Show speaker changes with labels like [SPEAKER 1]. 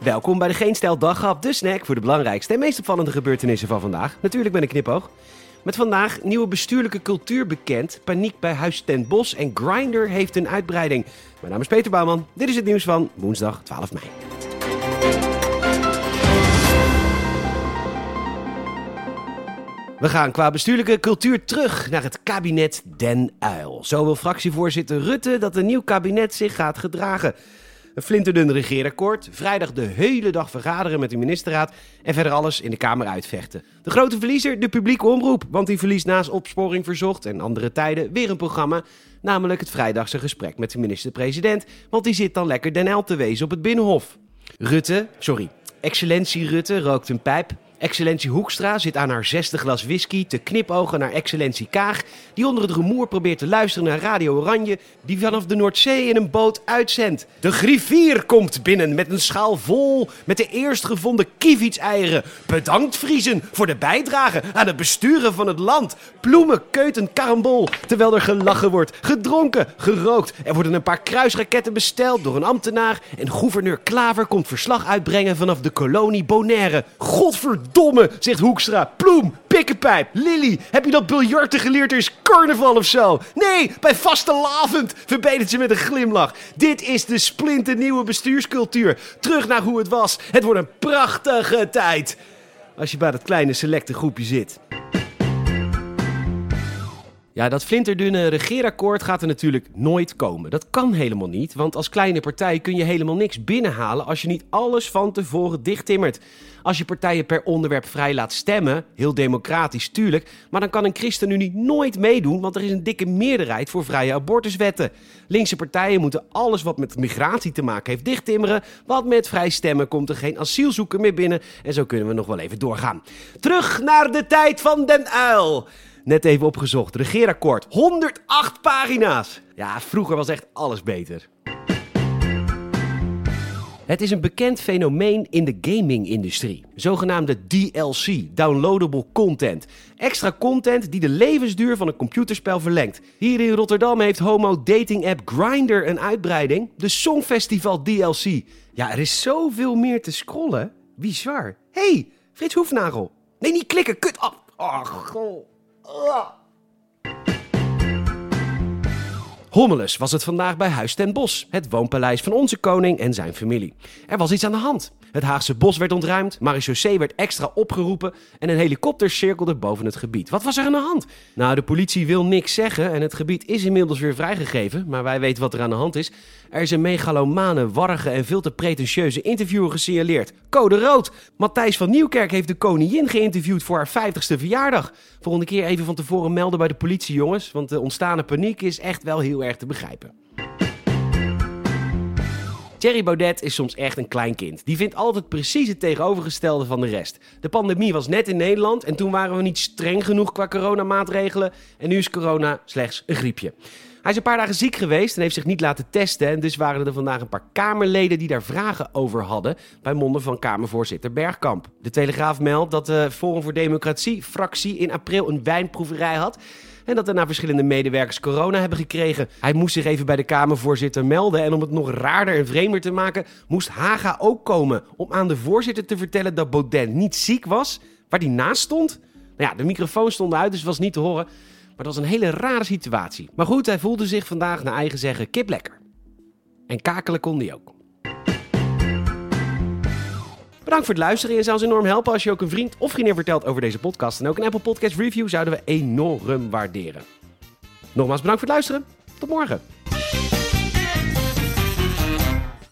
[SPEAKER 1] Welkom bij de Geen Stijl de snack voor de belangrijkste en meest opvallende gebeurtenissen van vandaag. Natuurlijk ben ik knipoog. Met vandaag nieuwe bestuurlijke cultuur bekend, paniek bij Huis ten Bos en Grindr heeft een uitbreiding. Mijn naam is Peter Bouwman, dit is het nieuws van woensdag 12 mei. We gaan qua bestuurlijke cultuur terug naar het kabinet Den Uil. Zo wil fractievoorzitter Rutte dat een nieuw kabinet zich gaat gedragen. Een flinterdun regeerakkoord, vrijdag de hele dag vergaderen met de ministerraad en verder alles in de Kamer uitvechten. De grote verliezer, de publieke omroep, want die verliest naast opsporing verzocht en andere tijden weer een programma, namelijk het vrijdagse gesprek met de minister-president, want die zit dan lekker Den Uil te wezen op het Binnenhof. Rutte, sorry, excellentie Rutte rookt een pijp, Excellentie Hoekstra zit aan haar zesde glas whisky te knipogen naar Excellentie Kaag, die onder het rumoer probeert te luisteren naar Radio Oranje, die vanaf de Noordzee in een boot uitzendt. De griffier komt binnen met een schaal vol met de eerstgevonden kievitseieren. Bedankt Vriezen voor de bijdrage aan het besturen van het land. Ploemen, keuten, karambol, terwijl er gelachen wordt, gedronken, gerookt. Er worden een paar kruisraketten besteld door een ambtenaar en gouverneur Klaver komt verslag uitbrengen vanaf de kolonie Bonaire. Godverdomme! Domme, zegt Hoekstra. Ploem, pikkenpijp, Lily. Heb je dat biljarten geleerd is carnaval of zo? Nee, bij vaste lavend, verbetert ze met een glimlach. Dit is de splinternieuwe bestuurscultuur. Terug naar hoe het was. Het wordt een prachtige tijd. Als je bij dat kleine selecte groepje zit. Ja, dat flinterdunne regeerakkoord gaat er natuurlijk nooit komen. Dat kan helemaal niet, want als kleine partij kun je helemaal niks binnenhalen als je niet alles van tevoren dichttimmert. Als je partijen per onderwerp vrij laat stemmen, heel democratisch tuurlijk, maar dan kan een ChristenUnie nooit meedoen, want er is een dikke meerderheid voor vrije abortuswetten. Linkse partijen moeten alles wat met migratie te maken heeft dichttimmeren, want met vrij stemmen komt er geen asielzoeker meer binnen en zo kunnen we nog wel even doorgaan. Terug naar de tijd van Den Uil. Net even opgezocht. Regeerakkoord. 108 pagina's. Ja, vroeger was echt alles beter. Het is een bekend fenomeen in de gaming-industrie. Zogenaamde DLC, downloadable content. Extra content die de levensduur van een computerspel verlengt. Hier in Rotterdam heeft homo dating app Grindr een uitbreiding. De Songfestival DLC. Ja, er is zoveel meer te scrollen. Bizar. hey, Frits Hoefnagel. Nee, niet klikken. Kut. Oh, oh, うわ。Hommeles was het vandaag bij Huis ten Bos, het woonpaleis van onze koning en zijn familie. Er was iets aan de hand. Het Haagse bos werd ontruimd, marechaussee werd extra opgeroepen en een helikopter cirkelde boven het gebied. Wat was er aan de hand? Nou, de politie wil niks zeggen en het gebied is inmiddels weer vrijgegeven, maar wij weten wat er aan de hand is. Er is een megalomane, warrige en veel te pretentieuze interviewer gesignaleerd. Code rood! Matthijs van Nieuwkerk heeft de koningin geïnterviewd voor haar 50ste verjaardag. Volgende keer even van tevoren melden bij de politie, jongens, want de ontstane paniek is echt wel heel erg te begrijpen. Thierry Baudet is soms echt een klein kind. Die vindt altijd precies het tegenovergestelde van de rest. De pandemie was net in Nederland en toen waren we niet streng genoeg qua coronamaatregelen. En nu is corona slechts een griepje. Hij is een paar dagen ziek geweest en heeft zich niet laten testen. En dus waren er vandaag een paar Kamerleden die daar vragen over hadden. Bij monden van Kamervoorzitter Bergkamp. De Telegraaf meldt dat de Forum voor Democratie fractie in april een wijnproeverij had. En dat na verschillende medewerkers corona hebben gekregen. Hij moest zich even bij de Kamervoorzitter melden. En om het nog raarder en vreemder te maken, moest Haga ook komen. Om aan de voorzitter te vertellen dat Baudet niet ziek was, waar hij naast stond. Nou ja, de microfoon stond uit, dus het was niet te horen. Maar dat was een hele rare situatie. Maar goed, hij voelde zich vandaag naar eigen zeggen kip lekker. En kakelen kon hij ook. Bedankt voor het luisteren. Je zou ons enorm helpen als je ook een vriend of vriendin vertelt over deze podcast. En ook een Apple Podcast review zouden we enorm waarderen. Nogmaals bedankt voor het luisteren. Tot morgen.